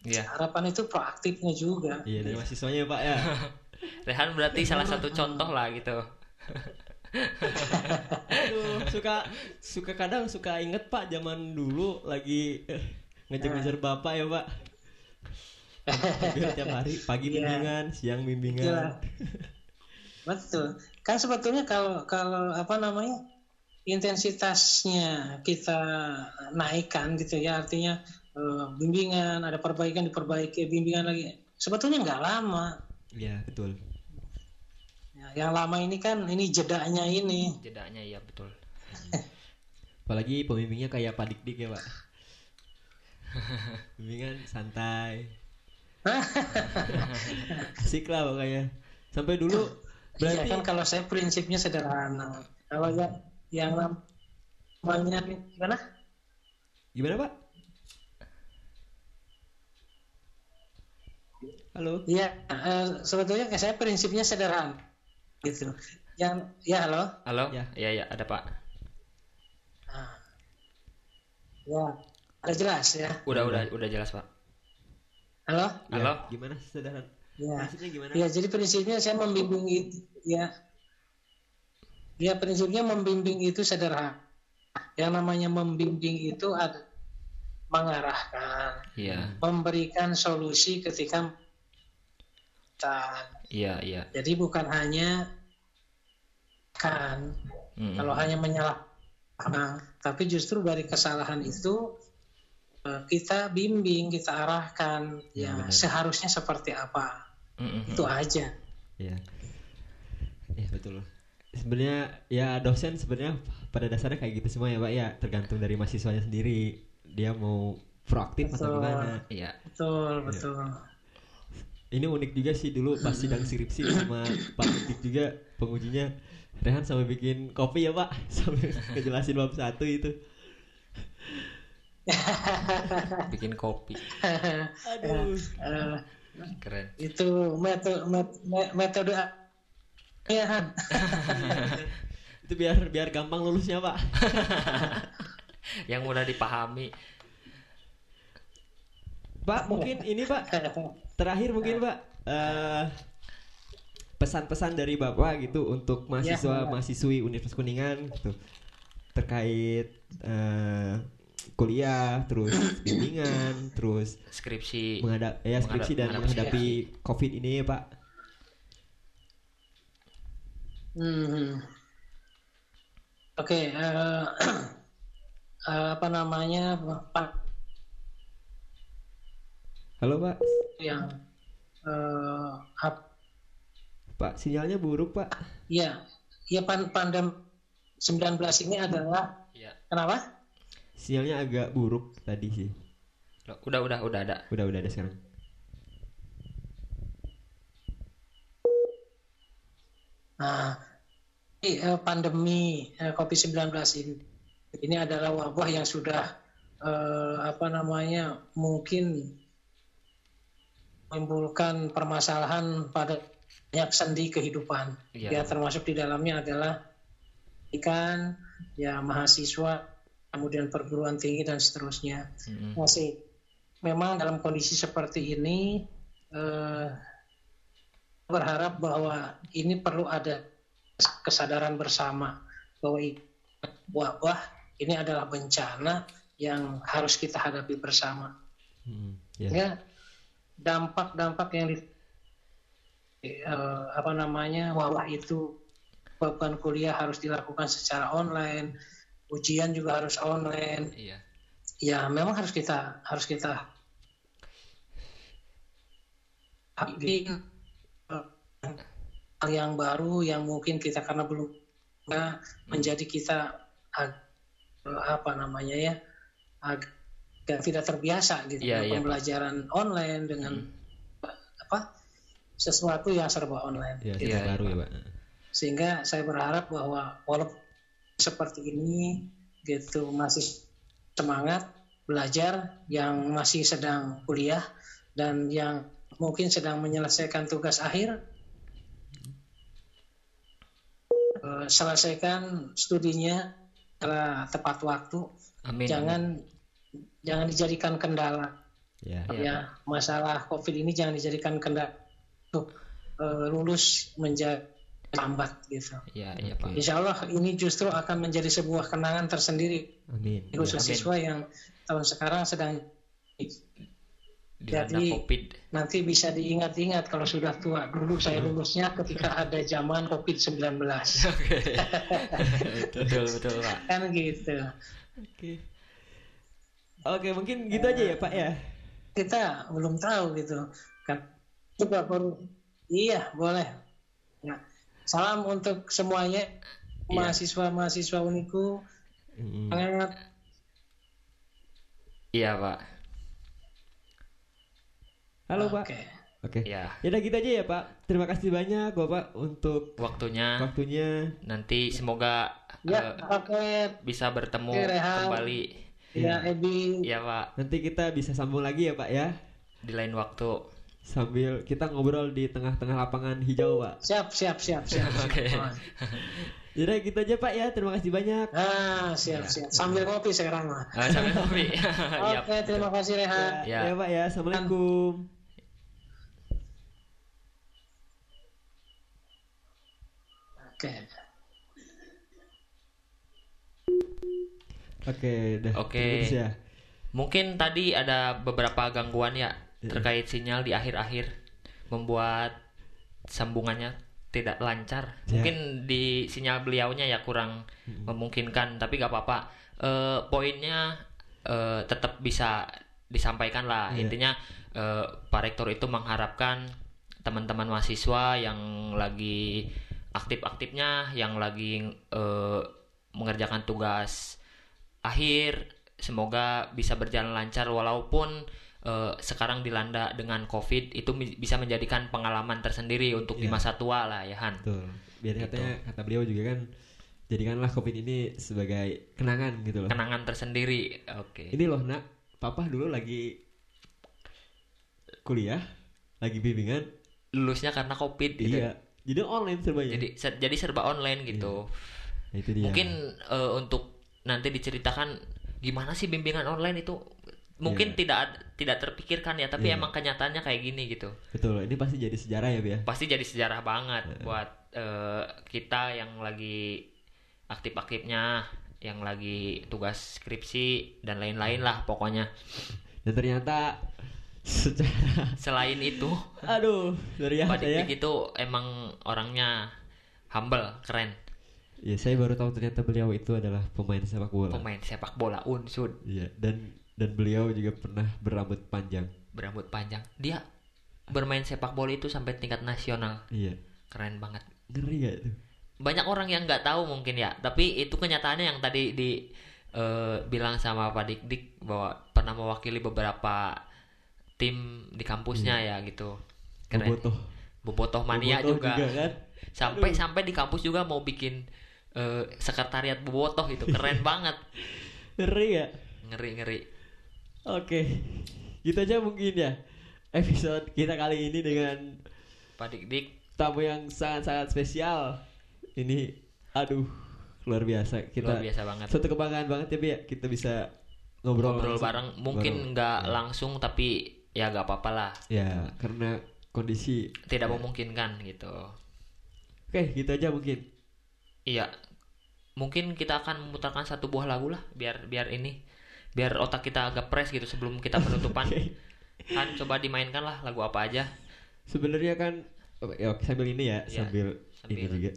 [SPEAKER 2] ya
[SPEAKER 3] harapan itu proaktifnya juga.
[SPEAKER 1] Iya, dari mahasiswanya ya Pak ya.
[SPEAKER 2] Rehan berarti salah satu contoh lah gitu.
[SPEAKER 1] Aduh, suka suka kadang suka inget Pak zaman dulu lagi eh, ngejar-ngejar Bapak ya Pak. Hampir tiap hari pagi
[SPEAKER 3] Iya.
[SPEAKER 1] bimbingan, siang bimbingan.
[SPEAKER 3] Iya. Betul. Kan sebetulnya kalau kalau apa namanya intensitasnya kita naikkan gitu ya artinya eh, bimbingan ada perbaikan diperbaiki bimbingan lagi sebetulnya nggak lama.
[SPEAKER 1] Iya, betul.
[SPEAKER 3] Ya, yang lama ini kan ini jedanya ini.
[SPEAKER 2] Jedanya iya betul.
[SPEAKER 1] Apalagi pembimbingnya kayak Pak Dik Dik ya Pak. Bimbingan santai. Asik lah pokoknya. Sampai dulu
[SPEAKER 3] Iya
[SPEAKER 1] berarti
[SPEAKER 3] kan kalau saya prinsipnya sederhana. Kalau yang yang namanya gimana?
[SPEAKER 1] gimana Pak? Halo.
[SPEAKER 3] Iya, eh, sebetulnya kayak saya prinsipnya sederhana gitu. Yang ya halo.
[SPEAKER 2] Halo?
[SPEAKER 1] Ya.
[SPEAKER 2] Iya, iya, ada Pak.
[SPEAKER 3] Nah, Ya, ada jelas ya.
[SPEAKER 2] Udah udah udah jelas pak.
[SPEAKER 3] Halo?
[SPEAKER 1] Ya,
[SPEAKER 2] Halo?
[SPEAKER 1] gimana sederhana?
[SPEAKER 3] Ya.
[SPEAKER 1] Prinsipnya gimana?
[SPEAKER 3] Ya, jadi prinsipnya saya membimbing itu ya. Ya, prinsipnya membimbing itu sederhana. Yang namanya membimbing itu ada mengarahkan,
[SPEAKER 2] Iya
[SPEAKER 3] memberikan solusi ketika
[SPEAKER 2] iya iya.
[SPEAKER 3] Jadi bukan hanya kan
[SPEAKER 2] Mm-mm.
[SPEAKER 3] kalau hanya menyalahkan, tapi justru dari kesalahan itu eh, kita bimbing, kita arahkan
[SPEAKER 1] Ya,
[SPEAKER 3] ya, seharusnya seperti apa.
[SPEAKER 2] Mm-mm.
[SPEAKER 3] Itu aja.
[SPEAKER 1] Iya. Iya betul. Sebenarnya ya dosen sebenarnya pada dasarnya kayak gitu semua ya Pak ya, tergantung dari mahasiswanya sendiri. Dia mau proaktif atau
[SPEAKER 3] Betul.
[SPEAKER 1] gimana.
[SPEAKER 2] Iya.
[SPEAKER 3] Betul, betul.
[SPEAKER 1] Ini unik juga sih dulu pas sidang skripsi sama Pak Dik juga pengujinya Rehan sampai bikin kopi ya Pak sampai ngejelasin bab satu itu.
[SPEAKER 2] Bikin kopi.
[SPEAKER 1] Aduh.
[SPEAKER 2] Keren.
[SPEAKER 3] itu metode metode ya Han.
[SPEAKER 1] itu biar biar gampang lulusnya Pak.
[SPEAKER 2] Yang mudah dipahami.
[SPEAKER 1] Pak mungkin ini Pak terakhir mungkin Pak eh, pesan-pesan dari Bapak gitu untuk mahasiswa
[SPEAKER 3] Ya.
[SPEAKER 1] mahasiswi Universitas Kuningan gitu terkait eh, kuliah terus bimbingan terus
[SPEAKER 2] Skripsi.
[SPEAKER 1] menghadap ya skripsi dan
[SPEAKER 2] menghadap-
[SPEAKER 1] menghadapi covid ini ya Pak
[SPEAKER 3] Hmm. Oke, eh, eh, apa namanya Pak
[SPEAKER 1] halo Pak.
[SPEAKER 3] Eh, ap-
[SPEAKER 1] Pak sinyalnya buruk Pak.
[SPEAKER 3] Ya ya pan pandem 19 ini adalah
[SPEAKER 2] Iya.
[SPEAKER 3] kenapa?
[SPEAKER 1] sinyalnya agak buruk tadi sih.
[SPEAKER 2] Loh, Udah udah udah ada.
[SPEAKER 1] udah udah ada sekarang.
[SPEAKER 3] Nah, ini, eh, pandemi eh, COVID-19 ini. Ini adalah wabah yang sudah eh, apa namanya mungkin menimbulkan permasalahan pada banyak sendi kehidupan.
[SPEAKER 2] Iya.
[SPEAKER 3] Ya termasuk di dalamnya adalah ikan, ya mahasiswa, kemudian perguruan tinggi dan seterusnya.
[SPEAKER 2] Mm-mm.
[SPEAKER 3] Masih memang dalam kondisi seperti ini eh, berharap bahwa ini perlu ada kesadaran bersama bahwa wabah ini adalah bencana yang harus kita hadapi bersama.
[SPEAKER 1] Hmm, ya.
[SPEAKER 3] Ya dampak-dampak yang di, eh, apa namanya wabah itu beban kuliah harus dilakukan secara online, ujian juga harus online,
[SPEAKER 2] Iya.
[SPEAKER 3] ya memang harus kita harus kita bikin eh, hal yang baru yang mungkin kita karena belum menjadi kita apa namanya ya agak tidak terbiasa gitu
[SPEAKER 2] Iya,
[SPEAKER 3] dengan
[SPEAKER 2] iya, Pak.
[SPEAKER 3] pembelajaran online dengan apa sesuatu yang serba online
[SPEAKER 1] ya,
[SPEAKER 3] gitu.
[SPEAKER 1] kita
[SPEAKER 2] Iya,
[SPEAKER 1] baru
[SPEAKER 2] iya,
[SPEAKER 1] ya Pak
[SPEAKER 3] sehingga saya berharap bahwa walaupun seperti ini gitu masih semangat belajar yang masih sedang kuliah dan yang mungkin sedang menyelesaikan tugas akhir eh, selesaikan studinya secara tepat waktu
[SPEAKER 2] Amin.
[SPEAKER 3] jangan jangan dijadikan kendala
[SPEAKER 1] ya
[SPEAKER 2] Iya,
[SPEAKER 3] ya masalah covid ini jangan dijadikan kendala untuk eh, lulus menjadi lambat gitu
[SPEAKER 2] Iya, iya,
[SPEAKER 1] Oke.
[SPEAKER 2] Pak.
[SPEAKER 3] Insya Allah ini justru akan menjadi sebuah kenangan tersendiri
[SPEAKER 1] amin Ya.
[SPEAKER 3] khusus
[SPEAKER 2] Amin.
[SPEAKER 3] siswa yang tahun sekarang sedang
[SPEAKER 2] Dilanda
[SPEAKER 3] Jadi-
[SPEAKER 2] Covid.
[SPEAKER 3] nanti bisa diingat-ingat kalau sudah tua. Dulu saya lulusnya ketika ada zaman COVID-19.
[SPEAKER 2] Oke. betul, betul, Pak.
[SPEAKER 3] kan gitu.
[SPEAKER 1] oke oke mungkin gitu aja ya Pak ya
[SPEAKER 3] Kita belum tahu gitu. Kan coba baru iya boleh. Nah, salam untuk semuanya
[SPEAKER 2] Iya.
[SPEAKER 3] mahasiswa-mahasiswa Uniku. Semangat.
[SPEAKER 2] Iya, Pak.
[SPEAKER 1] halo Pak
[SPEAKER 3] Oke.
[SPEAKER 1] oke
[SPEAKER 2] Iya.
[SPEAKER 1] ya udah gitu aja ya Pak terima kasih banyak Bapak untuk
[SPEAKER 2] Waktunya
[SPEAKER 1] waktunya
[SPEAKER 2] nanti semoga
[SPEAKER 3] Ya,
[SPEAKER 2] eh,
[SPEAKER 3] oke.
[SPEAKER 2] bisa bertemu
[SPEAKER 3] Oke,
[SPEAKER 2] kembali.
[SPEAKER 3] Ya, Ebi.
[SPEAKER 2] Iya, Pak.
[SPEAKER 1] nanti kita bisa sambung lagi ya Pak ya
[SPEAKER 2] Di lain waktu.
[SPEAKER 1] sambil kita ngobrol di tengah-tengah lapangan hijau pak.
[SPEAKER 3] Siap, siap, siap, siap. siap.
[SPEAKER 2] Oke.
[SPEAKER 1] Jadi gitu aja pak ya. Terima kasih banyak.
[SPEAKER 3] Ah, siap, siap. Sambil ngopi sekarang mah.
[SPEAKER 2] Ah, sambil ngopi. Yap.
[SPEAKER 3] Oke, terima kasih Rehan.
[SPEAKER 1] Ya,
[SPEAKER 2] Ya.
[SPEAKER 1] ya pak ya. Assalamualaikum.
[SPEAKER 3] Oke.
[SPEAKER 1] Oke, dah.
[SPEAKER 2] Oke.
[SPEAKER 1] Terus ya.
[SPEAKER 2] Mungkin tadi ada beberapa gangguan ya
[SPEAKER 1] Iya.
[SPEAKER 2] terkait sinyal di akhir-akhir membuat sambungannya tidak lancar.
[SPEAKER 1] Ya.
[SPEAKER 2] Mungkin di sinyal beliaunya ya kurang memungkinkan, tapi gak apa-apa. Eh, poinnya eh, tetap bisa disampaikan lah.
[SPEAKER 1] Iya.
[SPEAKER 2] Intinya eh, Pak Rektor itu mengharapkan teman-teman mahasiswa yang lagi aktif-aktifnya, yang lagi eh, mengerjakan tugas akhir semoga bisa berjalan lancar walaupun eh, sekarang dilanda dengan covid itu bisa menjadikan pengalaman tersendiri untuk di
[SPEAKER 1] Iya.
[SPEAKER 2] masa tua lah ya Han
[SPEAKER 1] Betul. Biar
[SPEAKER 2] Gitu.
[SPEAKER 1] katanya kata beliau juga kan jadikanlah covid ini sebagai kenangan gitu loh.
[SPEAKER 2] kenangan tersendiri oke
[SPEAKER 1] Ini loh nak, papa dulu lagi kuliah, lagi bimbingan,
[SPEAKER 2] lulusnya karena covid gitu
[SPEAKER 1] iya. Jadi online serbanya.
[SPEAKER 2] jadi ser- jadi serba online gitu
[SPEAKER 1] Nah, itu dia.
[SPEAKER 2] mungkin eh, untuk nanti diceritakan gimana sih bimbingan online itu mungkin
[SPEAKER 1] Iya.
[SPEAKER 2] tidak tidak terpikirkan ya tapi
[SPEAKER 1] Iya.
[SPEAKER 2] emang kenyataannya kayak gini gitu
[SPEAKER 1] betul. Ini pasti jadi sejarah ya, Bi, ya.
[SPEAKER 2] pasti jadi sejarah banget buat eh, kita yang lagi aktif-aktifnya yang lagi tugas skripsi dan lain-lain lah pokoknya
[SPEAKER 1] Dan ternyata secara
[SPEAKER 2] selain itu
[SPEAKER 1] aduh, dari
[SPEAKER 2] Pak
[SPEAKER 1] ya.
[SPEAKER 2] Itu emang orangnya humble keren
[SPEAKER 1] Ya, saya baru tahu ternyata beliau itu adalah pemain sepak bola.
[SPEAKER 2] pemain sepak bola unsur
[SPEAKER 1] Iya, dan dan beliau juga pernah berambut panjang.
[SPEAKER 2] berambut panjang dia bermain sepak bola itu sampai tingkat nasional
[SPEAKER 1] Iya.
[SPEAKER 2] keren banget
[SPEAKER 1] Ngeri gak tuh?
[SPEAKER 2] banyak orang yang nggak tahu mungkin ya tapi itu kenyataannya yang tadi di eh, bilang sama Pak Dik Dik bahwa pernah mewakili beberapa tim di kampusnya ya gitu keren
[SPEAKER 1] Bobotoh.
[SPEAKER 2] bobotoh mania
[SPEAKER 1] Bobotoh
[SPEAKER 2] juga,
[SPEAKER 1] kan?
[SPEAKER 2] sampai sampai di kampus juga mau bikin eh, sekretariat bobotoh itu keren banget
[SPEAKER 1] Ngeri ya?
[SPEAKER 2] ngeri ngeri
[SPEAKER 1] Oke. Gitu aja mungkin ya. Episode kita kali ini dengan
[SPEAKER 2] Pak Dik Dik
[SPEAKER 1] tamu yang sangat-sangat spesial. Ini aduh luar biasa. Kita
[SPEAKER 2] luar biasa banget
[SPEAKER 1] Suatu kebanggaan banget ya, Bi, ya. Kita bisa ngobrol,
[SPEAKER 2] ngobrol
[SPEAKER 1] langsung.
[SPEAKER 2] bareng mungkin nggak langsung tapi ya nggak apa-apa lah
[SPEAKER 1] Ya, karena kondisi
[SPEAKER 2] tidak
[SPEAKER 1] ya.
[SPEAKER 2] memungkinkan gitu
[SPEAKER 1] Oke, gitu aja mungkin.
[SPEAKER 2] Iya. Mungkin kita akan memutarkan satu buah lagu lah biar biar ini biar otak kita agak fresh gitu sebelum kita penutupan.
[SPEAKER 1] Oke.
[SPEAKER 2] Kan coba dimainkan lah lagu apa aja.
[SPEAKER 1] Sebenarnya kan ya, sambil ini ya,
[SPEAKER 2] Iya,
[SPEAKER 1] sambil,
[SPEAKER 2] sambil.
[SPEAKER 1] ini juga.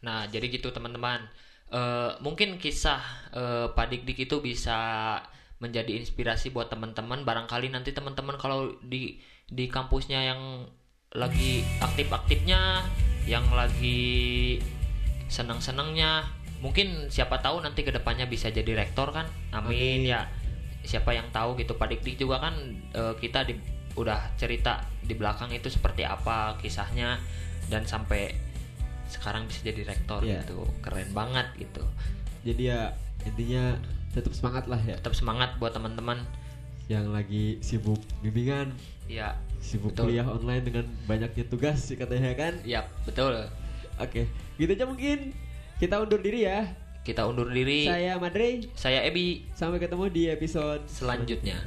[SPEAKER 2] Nah, jadi gitu teman-teman. Eh, mungkin kisah eh, Pak Dik Dik itu bisa menjadi inspirasi buat teman-teman. Barangkali nanti teman-teman kalau di di kampusnya yang lagi aktif-aktifnya, yang lagi senang-senangnya, mungkin siapa tahu nanti ke depannya bisa jadi rektor kan? Amin
[SPEAKER 1] Amin.
[SPEAKER 2] ya. Siapa yang tahu gitu Pak Dik Dik juga kan eh, kita di, udah cerita di belakang itu seperti apa kisahnya dan sampai sekarang bisa jadi rektor
[SPEAKER 1] Iya.
[SPEAKER 2] gitu keren banget gitu
[SPEAKER 1] Jadi ya intinya tetap semangat lah ya.
[SPEAKER 2] tetap semangat buat teman-teman
[SPEAKER 1] Yang lagi sibuk bimbingan,
[SPEAKER 2] ya
[SPEAKER 1] sibuk
[SPEAKER 2] Betul.
[SPEAKER 1] kuliah online dengan banyaknya tugas sih katanya kan.
[SPEAKER 2] ya betul
[SPEAKER 1] Oke, Gitu aja mungkin. Kita undur diri ya.
[SPEAKER 2] Kita undur diri.
[SPEAKER 1] Saya Madre.
[SPEAKER 2] Saya Ebi.
[SPEAKER 1] Sampai ketemu di episode
[SPEAKER 2] selanjutnya.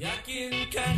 [SPEAKER 2] Yakin Yakinkan